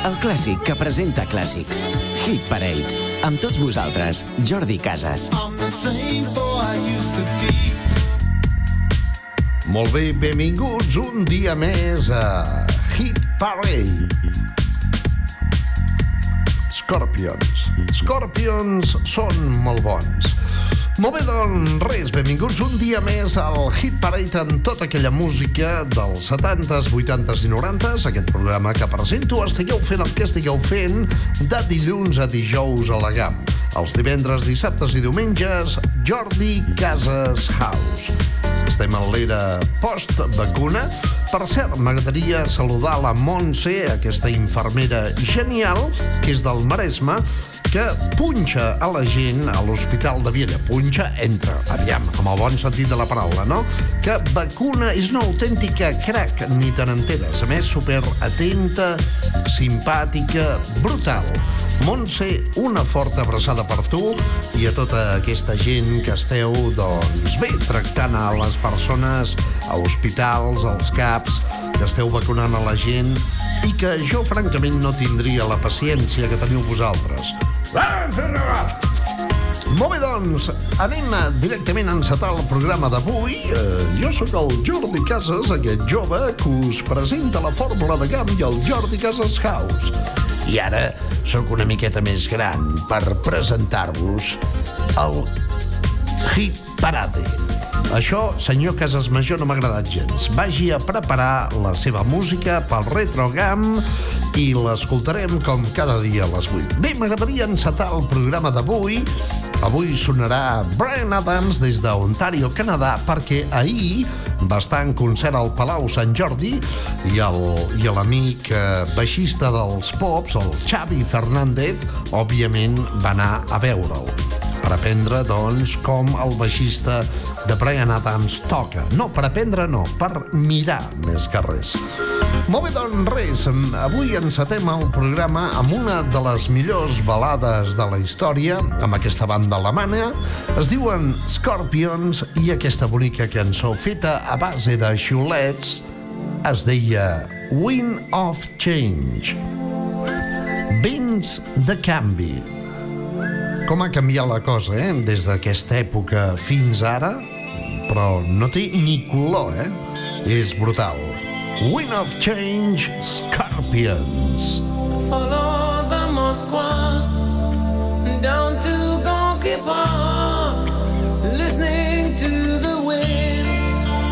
El clàssic que presenta clàssics. Hit Parade. Amb tots vosaltres, Jordi Casas. Molt bé, benvinguts un dia més a Hit Parade. Scorpions. Scorpions són molt bons. Molt bé, doncs res, benvinguts un dia més al Hit Parade amb tota aquella música dels 70s, 80s i 90s, aquest programa que presento, estigueu fent el que estigueu fent de dilluns a dijous a la GAM. Els divendres, dissabtes i diumenges, Jordi Casas House. Estem en l'era post-vacuna. Per cert, m'agradaria saludar la Montse, aquesta infermera genial, que és del Maresme, que punxa a la gent a l'Hospital de Viella. Punxa, entra, aviam, amb el bon sentit de la paraula, no? Que vacuna és una autèntica crac, ni te n'enteres. A més, super atenta, simpàtica, brutal. Montse, una forta abraçada per tu i a tota aquesta gent que esteu, doncs bé, tractant a les persones a hospitals, als CAPs, que esteu vacunant a la gent i que jo, francament, no tindria la paciència que teniu vosaltres. Molt bé, doncs, anem directament a encetar el programa d'avui. Eh, jo sóc el Jordi Casas, aquest jove que us presenta la fórmula de GAM i el Jordi Casas House. I ara sóc una miqueta més gran per presentar-vos el Hit Parade. Això, senyor Casas Major, no m'ha agradat gens. Vagi a preparar la seva música pel Retrogam i l'escoltarem com cada dia a les 8. Bé, m'agradaria encetar el programa d'avui. Avui sonarà Brian Adams des d'Ontario, Canadà, perquè ahir va estar en concert al Palau Sant Jordi i l'amic eh, baixista dels Pops, el Xavi Fernández, òbviament va anar a veure'l per aprendre, doncs, com el baixista de Brian Adams toca. No, per aprendre no, per mirar més que res. Molt bé, doncs res, avui encetem el programa amb una de les millors balades de la història, amb aquesta banda alemana. Es diuen Scorpions i aquesta bonica cançó feta a base de xiulets es deia Wind of Change. Vents de canvi. Com ha canviat la cosa, eh? Des d'aquesta època fins ara, però no té ni color, eh? És brutal. Wind of Change, Scorpions. Follow the Moskwa down to Gonky Park, listening to the wind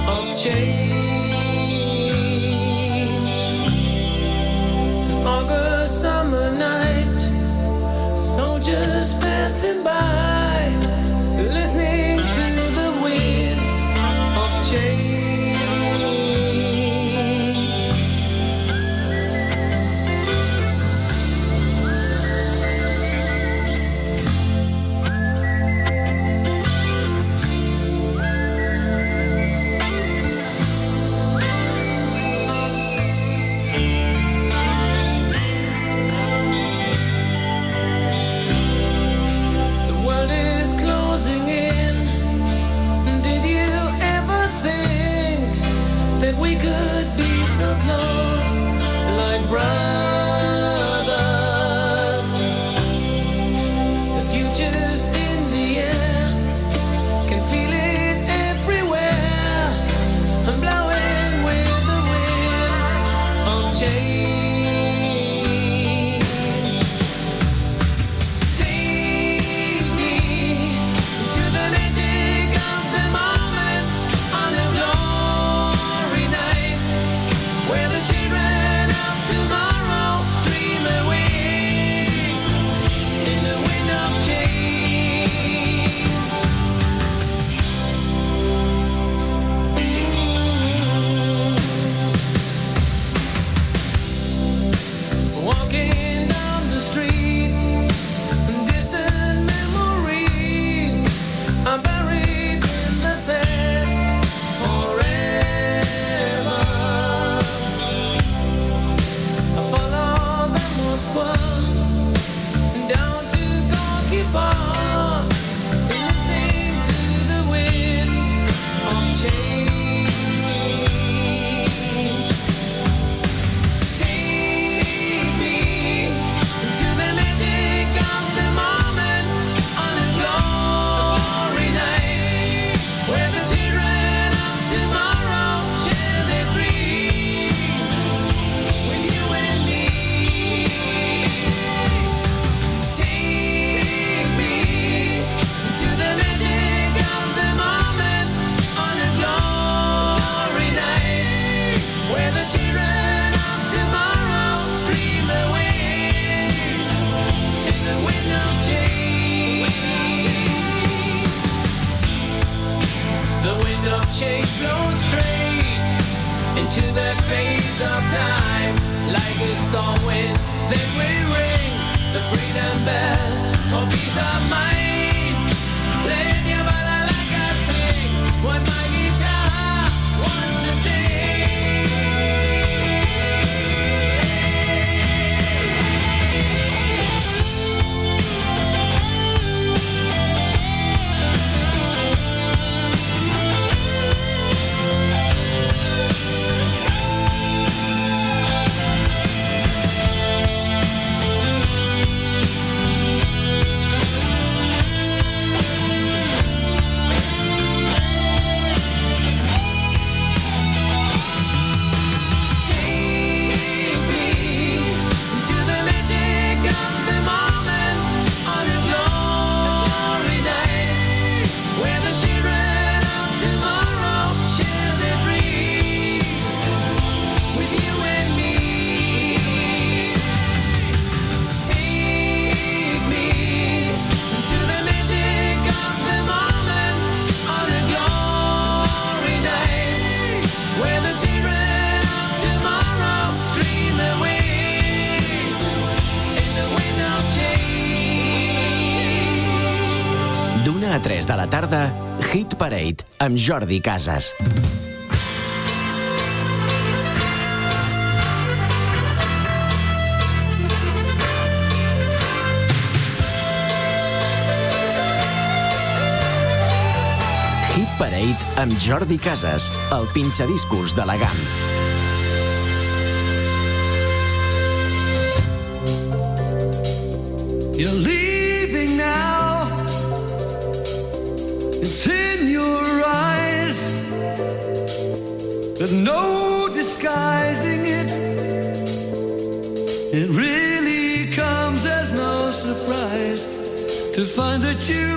of change. Passing by, amb Jordi Casas. Hit Parade amb Jordi Casas, el pinxadiscos de la GAM. You leave No disguising it. It really comes as no surprise to find that you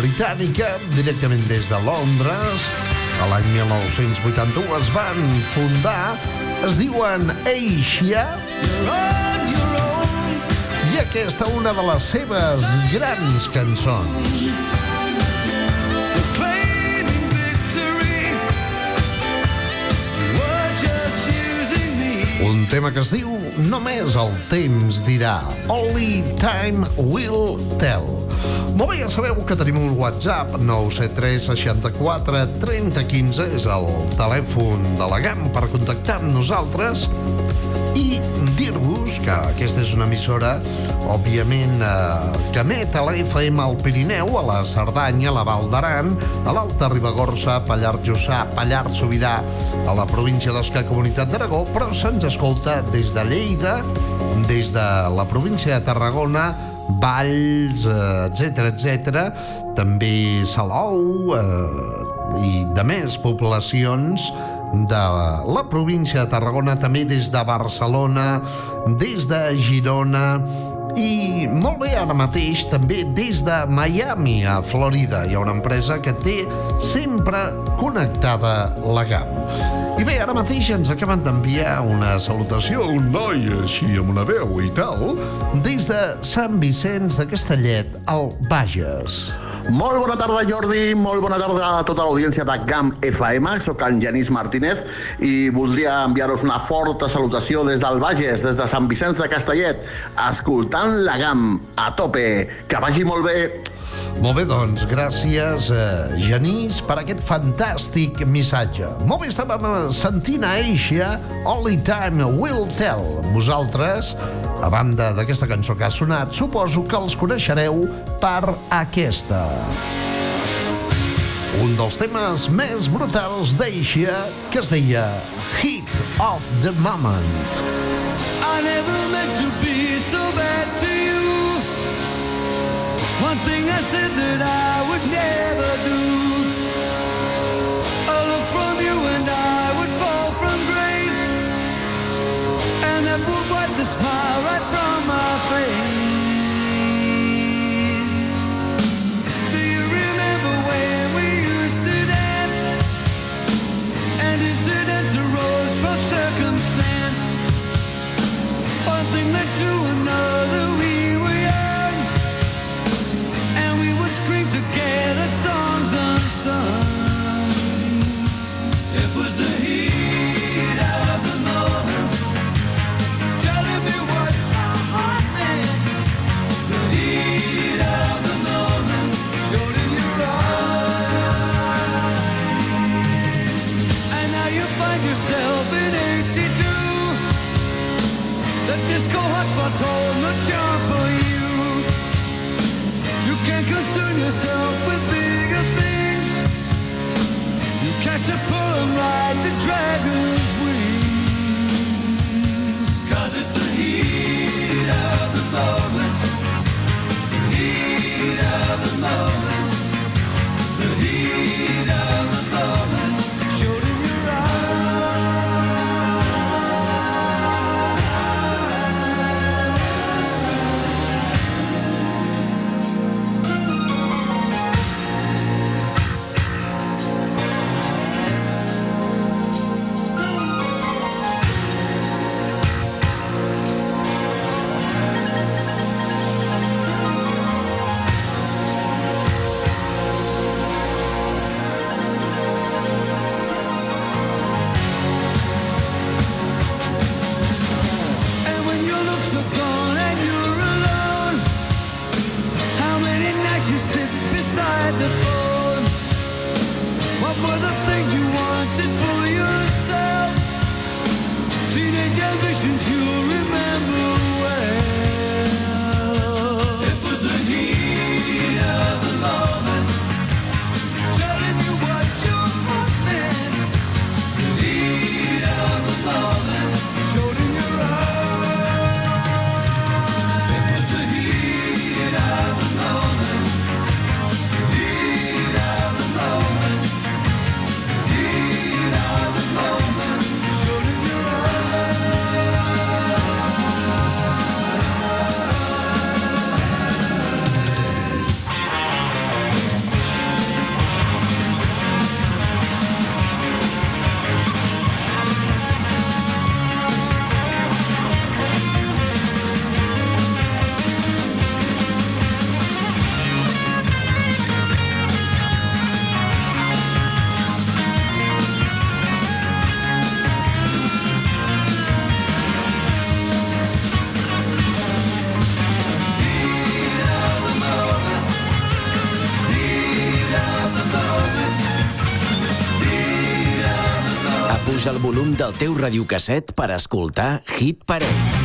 britànica, directament des de Londres. A l'any 1981 es van fundar, es diuen Asia, i aquesta una de les seves grans cançons. Un tema que es diu Només el temps dirà. Only time will tell. Molt bé, ja sabeu que tenim un WhatsApp 973 64 30 15 és el telèfon de la GAM per contactar amb nosaltres i dir-vos que aquesta és una emissora, òbviament, eh, que emet a la FM al Pirineu, a la Cerdanya, a la Val d'Aran, a l'Alta Ribagorça, Pallars Jussà, Pallars Sobirà, a la província d'Osca, Comunitat d'Aragó, però se'ns escolta des de Lleida, des de la província de Tarragona, Valls, etc etc, també Salou eh, i de més poblacions de la província de Tarragona, també des de Barcelona, des de Girona i molt bé ara mateix també des de Miami, a Florida. Hi ha una empresa que té sempre connectada la GAM. I bé, ara mateix ens acaben d'enviar una salutació, un noi així amb una veu i tal, des de Sant Vicenç de Castellet, al Bages. Molt bona tarda, Jordi. Molt bona tarda a tota l'audiència de GAM FM. Soc en Genís Martínez i voldria enviar-vos una forta salutació des del Bages, des de Sant Vicenç de Castellet, escoltant la GAM a tope. Que vagi molt bé. Molt bé, doncs, gràcies, eh, Genís, per aquest fantàstic missatge. Molt bé, estàvem sentint a Asia, Only Time Will Tell. Vosaltres, a banda d'aquesta cançó que ha sonat, suposo que els coneixereu per aquesta. Un dels temes més brutals d'Asia, que es deia Hit of the Moment. I never meant to be so bad to you. One thing I said that I would never do. visions you remember. teu radiocasset per escoltar Hit Parade.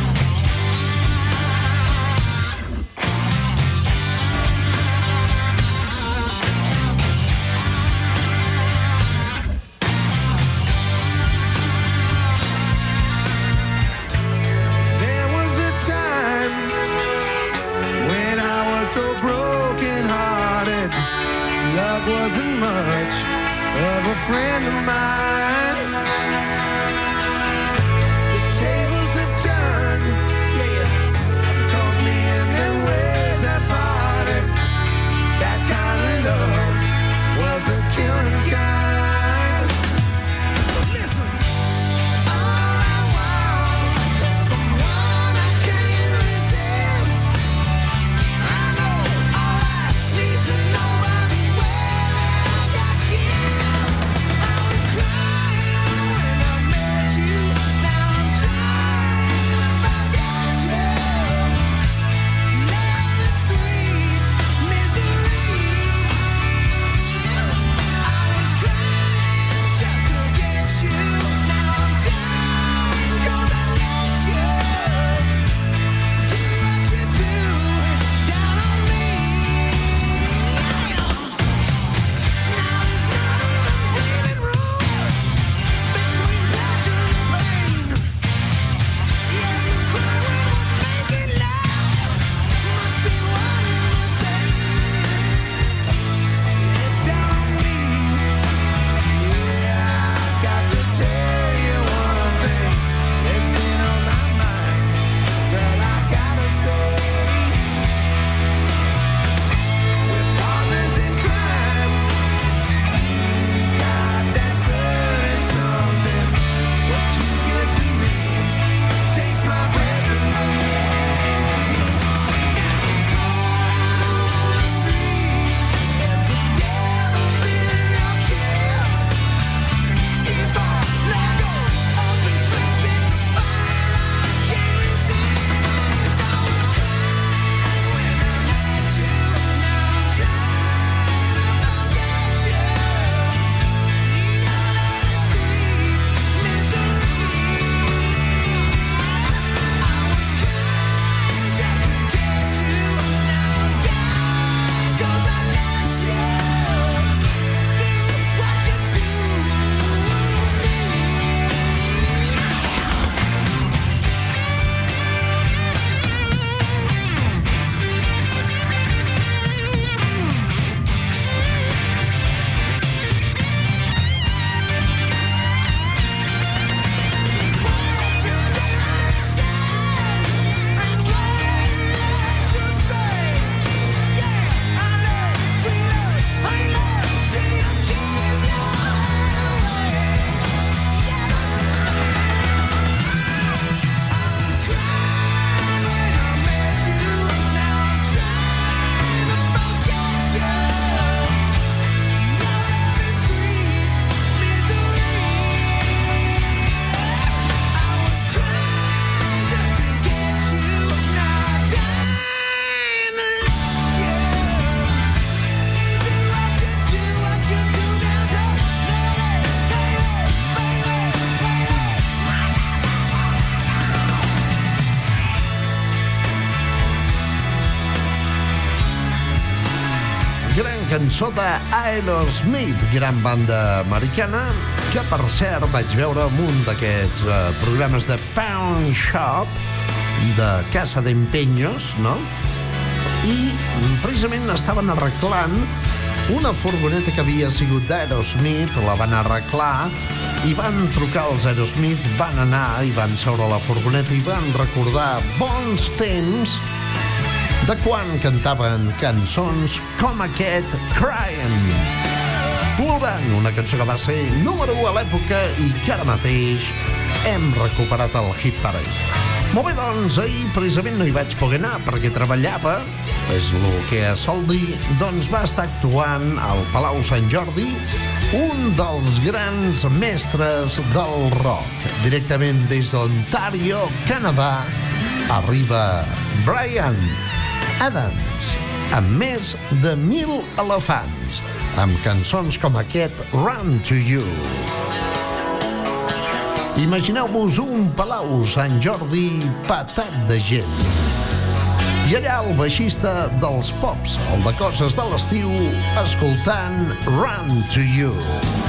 sota Aerosmith, gran banda americana, que per cert vaig veure en un d'aquests eh, programes de Pound Shop, de Casa d'Empenyos, no? I precisament estaven arreglant una furgoneta que havia sigut d'Aerosmith, la van arreglar i van trucar els Aerosmith, van anar i van seure a la furgoneta i van recordar bons temps de quan cantaven cançons com aquest Crying. Plorant, una cançó que va ser número 1 a l'època i que ara mateix hem recuperat el hit parell. Molt bé, doncs, ahir precisament no hi vaig poder anar perquè treballava, és el que es sol dir, doncs va estar actuant al Palau Sant Jordi un dels grans mestres del rock. Directament des d'Ontario, Canadà, arriba Brian Adams, amb més de mil elefants, amb cançons com aquest Run to You. Imagineu-vos un palau Sant Jordi patat de gent. I allà el baixista dels Pops, el de coses de l'estiu, escoltant Run to You. Run to You.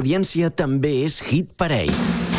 audiència també és Hit Parade.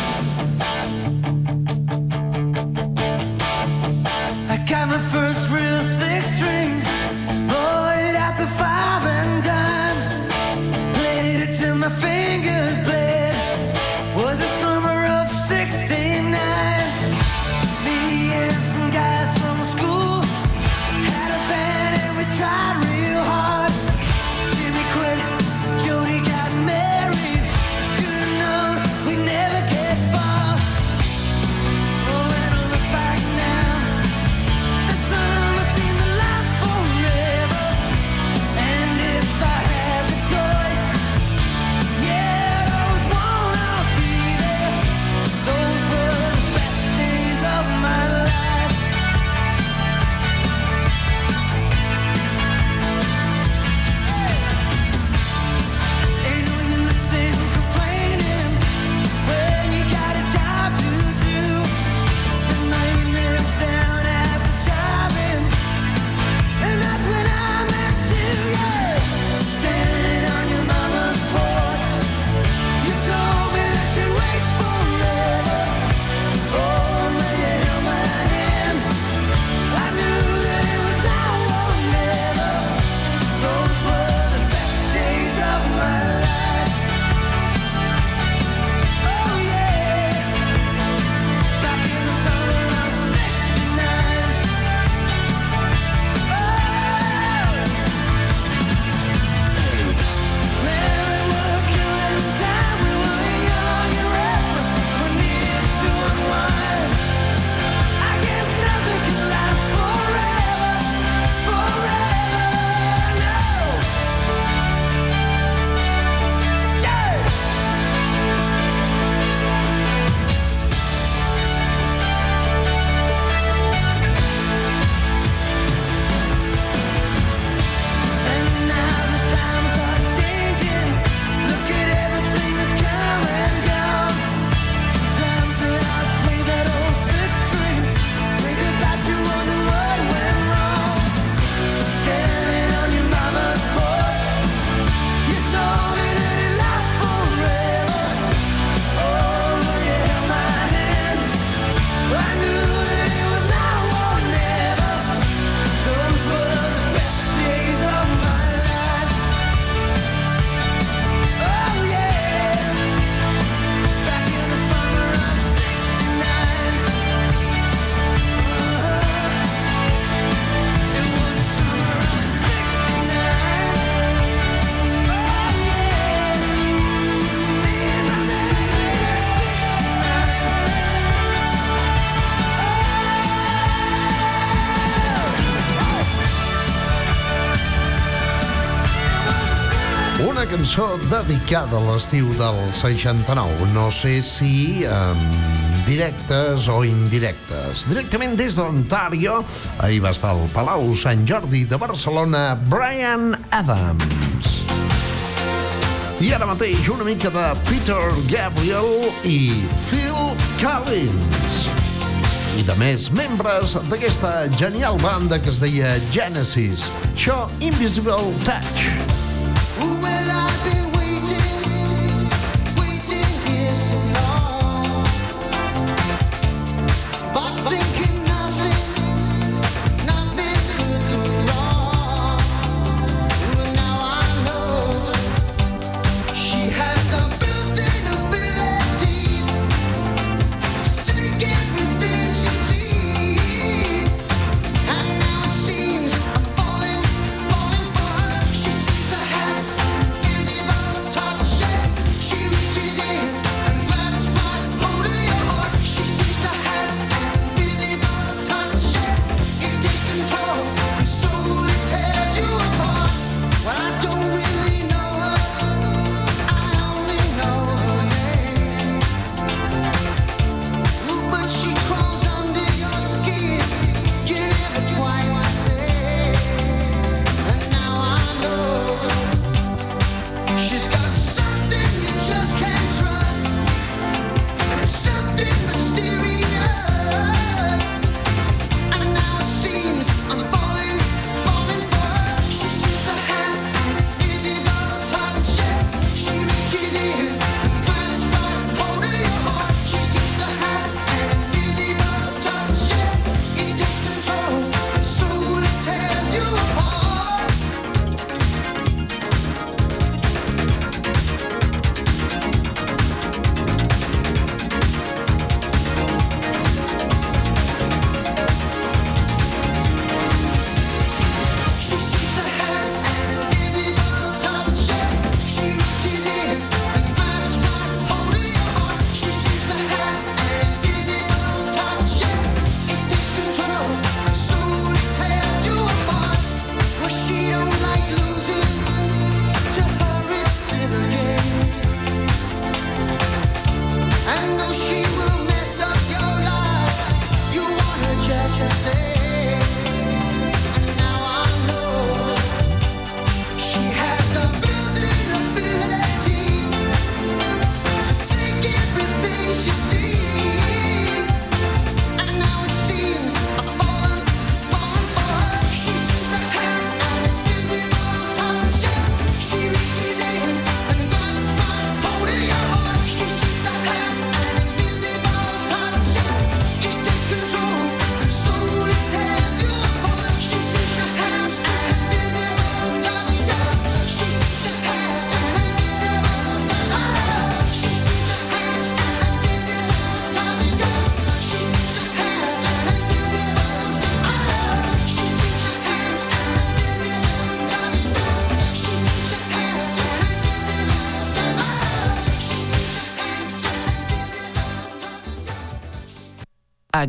Cançó dedicada a l'estiu del 69. No sé si um, directes o indirectes. Directament des d'Ontario, ahir va estar al Palau Sant Jordi de Barcelona, Brian Adams. I ara mateix una mica de Peter Gabriel i Phil Collins. I de més membres d'aquesta genial banda que es deia Genesis. Això, Invisible Touch. Well,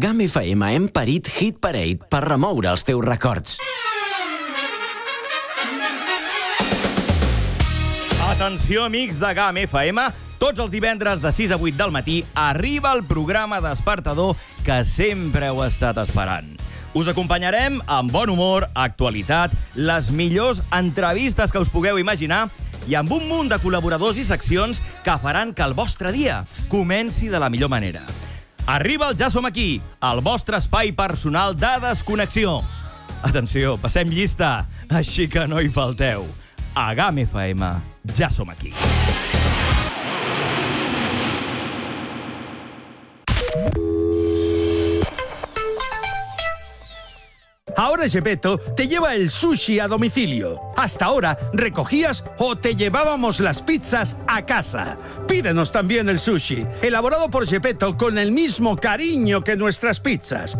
GAM FM hem parit Hit Parade per remoure els teus records. Atenció, amics de GAM FM. Tots els divendres de 6 a 8 del matí arriba el programa despertador que sempre heu estat esperant. Us acompanyarem amb bon humor, actualitat, les millors entrevistes que us pugueu imaginar i amb un munt de col·laboradors i seccions que faran que el vostre dia comenci de la millor manera. Arriba el Ja som aquí, el vostre espai personal de desconnexió. Atenció, passem llista, així que no hi falteu. A GAM FM, ja som aquí. Ahora Gepetto te lleva el sushi a domicilio. Hasta ahora recogías o te llevábamos las pizzas a casa. Pídenos también el sushi, elaborado por Gepetto con el mismo cariño que nuestras pizzas.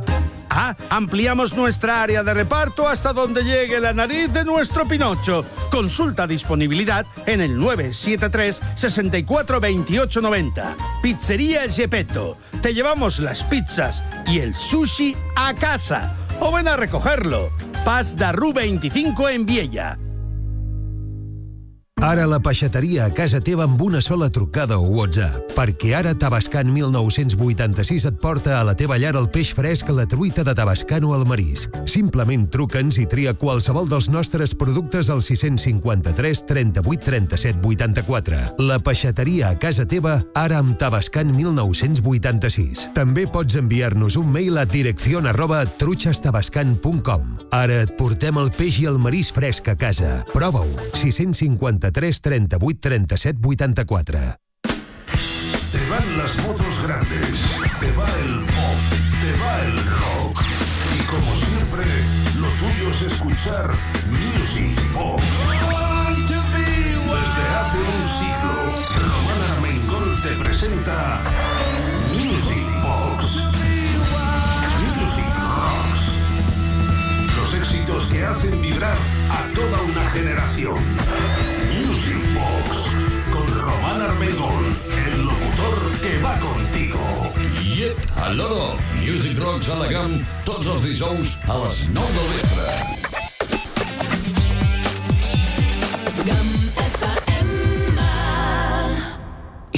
Ah, ampliamos nuestra área de reparto hasta donde llegue la nariz de nuestro Pinocho. Consulta disponibilidad en el 973 64 28 90. Pizzería Gepetto. Te llevamos las pizzas y el sushi a casa. O a recogerlo. Paz Darru 25 en Viella. Ara la peixateria a casa teva amb una sola trucada o WhatsApp, perquè ara Tabascan 1986 et porta a la teva llar el peix fresc, la truita de Tabascan o el marisc. Simplement truca'ns i tria qualsevol dels nostres productes al 653 38 37 84. La peixateria a casa teva, ara amb Tabascan 1986. També pots enviar-nos un mail a dirección arroba truchastabascan.com. Ara et portem el peix i el marisc fresc a casa. Prova-ho. 653 38 37 84. Te van las motos grandes, te va el pop, te va el rock. Y como siempre, lo tuyo es escuchar Music Box. Desde hace un siglo, Román Armengol te presenta Music Box. Music Rocks. Los éxitos que hacen vibrar a toda una generación. Al loro. Music Rocks a la GAM tots els dijous a les 9 del vespre.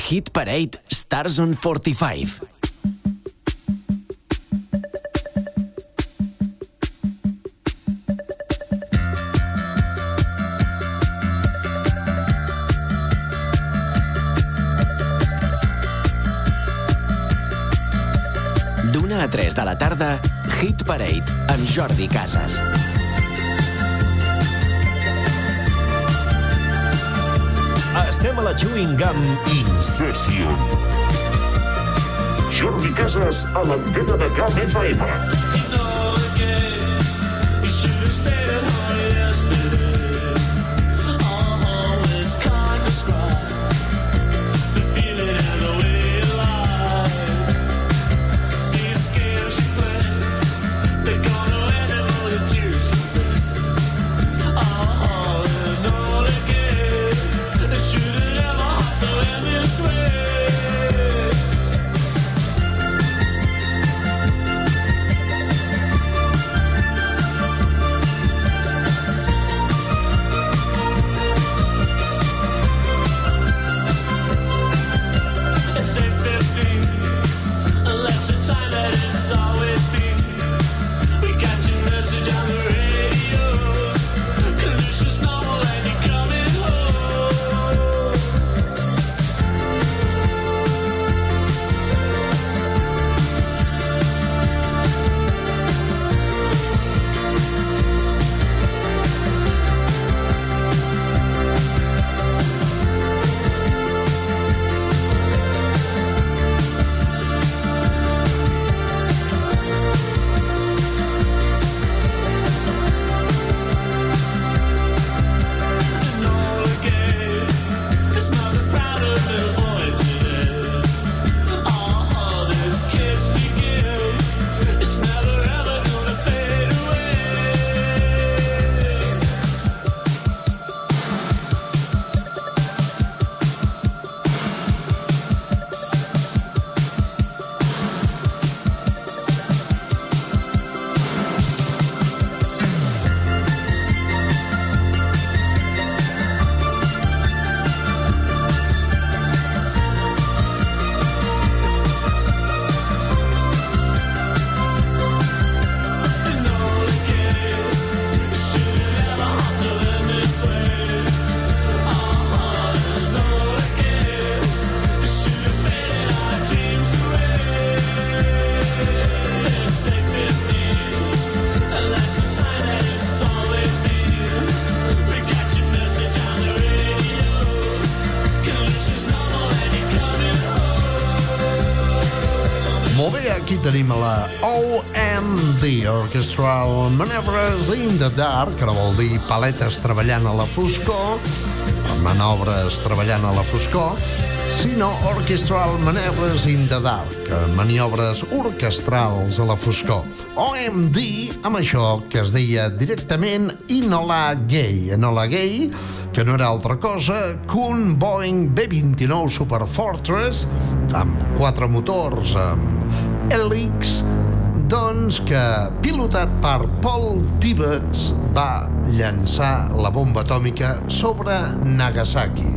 Hit Parade Stars on 45. Hit Parade amb Jordi Casas. Estem a la Chewing Gum Incession. Jordi Casas a l'antena de Camp FM. Tenim la OMD, Orchestral Maneuvers in the Dark, que vol dir paletes treballant a la foscor, manobres treballant a la foscor, sinó Orchestral Maneuvers in the Dark, maniobres orquestrals a la foscor. OMD, amb això que es deia directament Inola Gay. Enola Gay, que no era altra cosa que un Boeing B-29 Super Fortress amb quatre motors, amb hèlix doncs, que pilotat per Paul Tibbets va llançar la bomba atòmica sobre Nagasaki.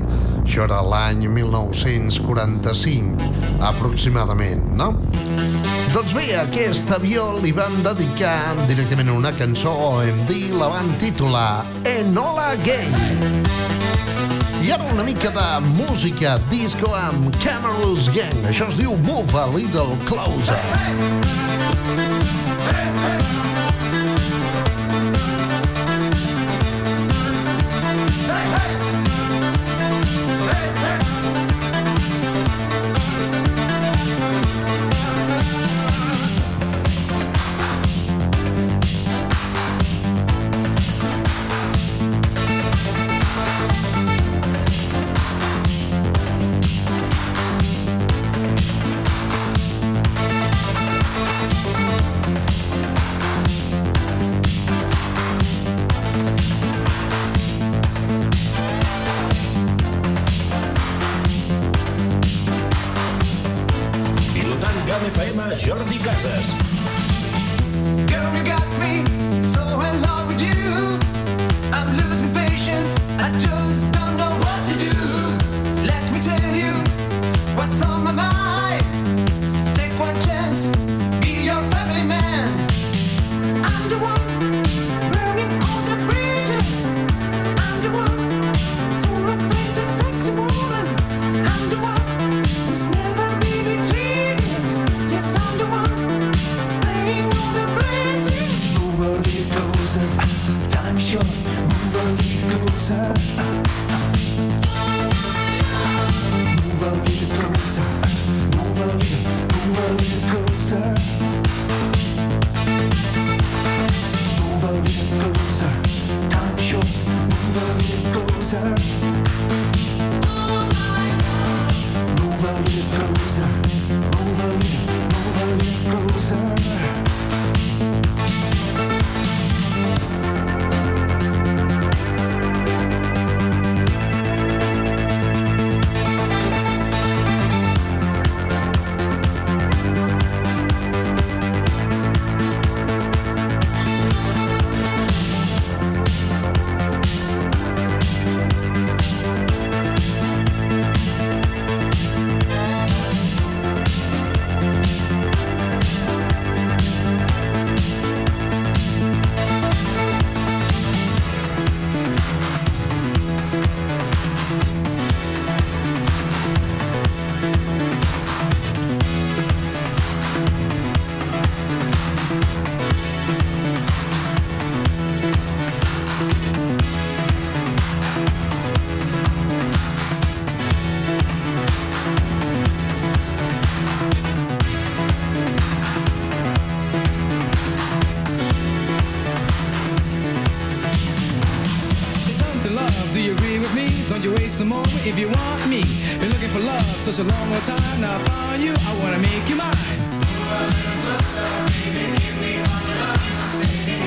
Això era l'any 1945, aproximadament, no? Doncs bé, a aquest avió li van dedicar directament una cançó OMD, la van titular Enola Gay. I ara una mica de música disco amb Camerous Gang. Això es diu Move a Little Closer. Pilotant more time, now I you, I wanna make you mine. Move baby, give me all your love. Move.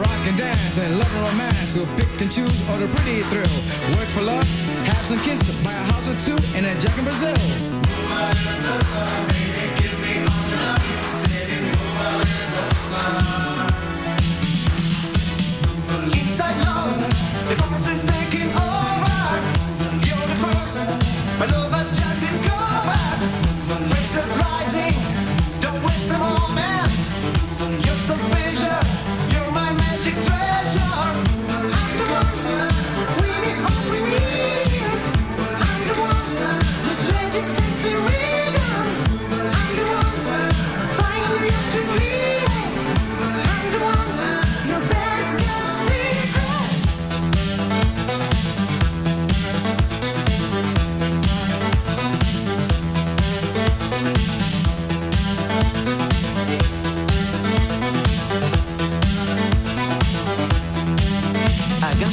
Rock and dance and love and romance We'll pick and choose all the pretty thrill Work for love, have some kiss Buy a house or two and a jack in Brazil Move a little closer, baby, give me all your love Singing, move a little closer Inside love, if I was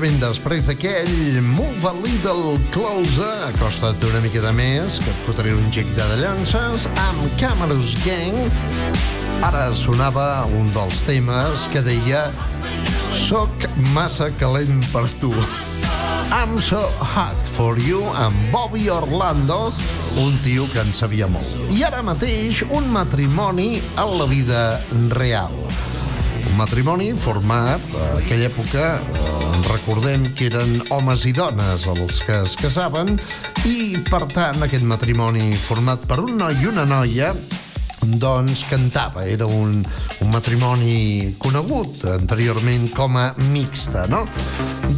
Justament després d'aquell Move a Little Closer, acosta't una miqueta més, que et fotré un gec de llances, amb Camerus Gang. Ara sonava un dels temes que deia Soc massa calent per tu. I'm so hot for you, amb Bobby Orlando, un tio que en sabia molt. I ara mateix un matrimoni a la vida real. Un matrimoni format a aquella època, eh, recordem que eren homes i dones els que es casaven i, per tant, aquest matrimoni format per un noi i una noia doncs cantava, era un, un matrimoni conegut anteriorment com a mixta, no?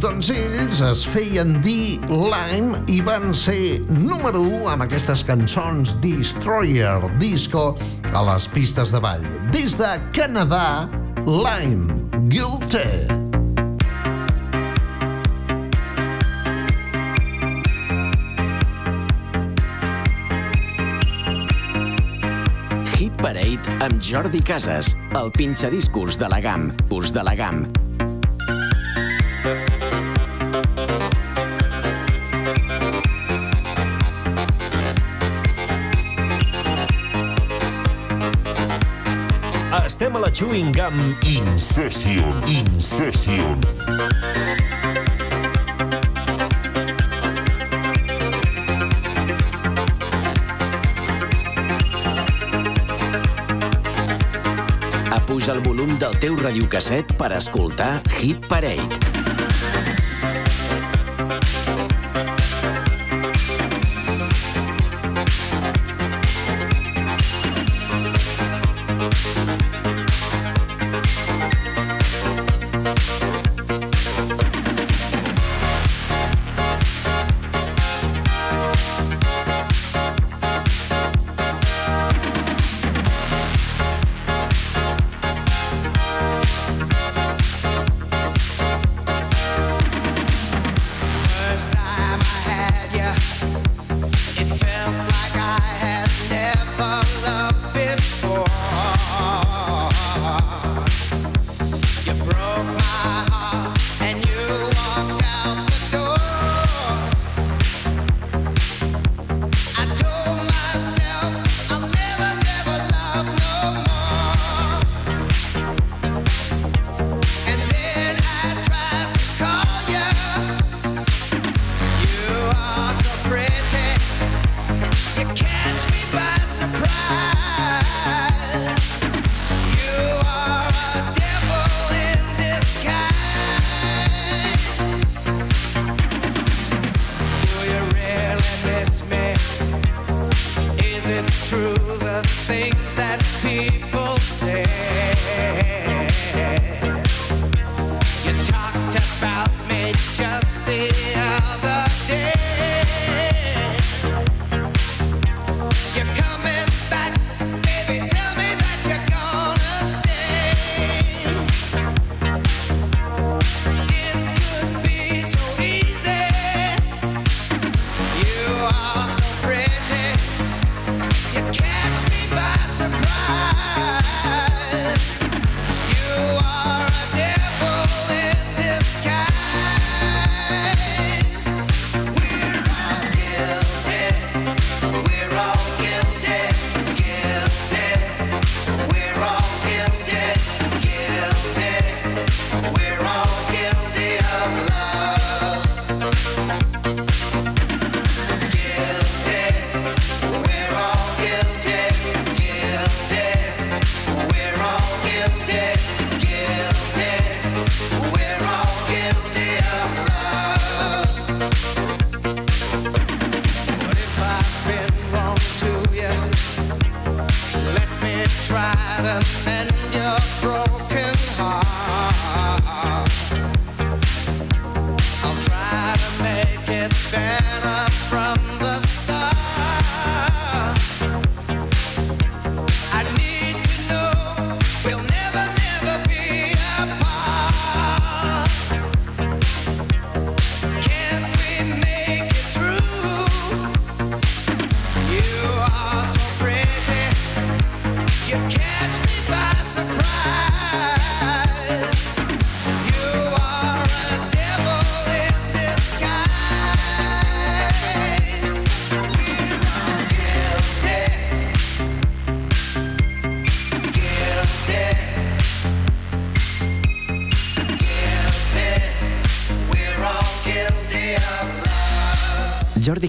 Doncs ells es feien dir Lime i van ser número 1 amb aquestes cançons Destroyer Disco a les pistes de ball. Des de Canadà, Lime, Guilty. Hit Parade amb Jordi Casas, el pinxadiscos de la GAM, us de la GAM. Estem a la Chewing Gum In Session. In Session. Apuja el volum del teu radiocasset per escoltar Hit Parade.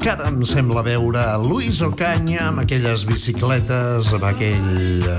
Encara em sembla veure Luis Ocaña amb aquelles bicicletes, amb aquell eh,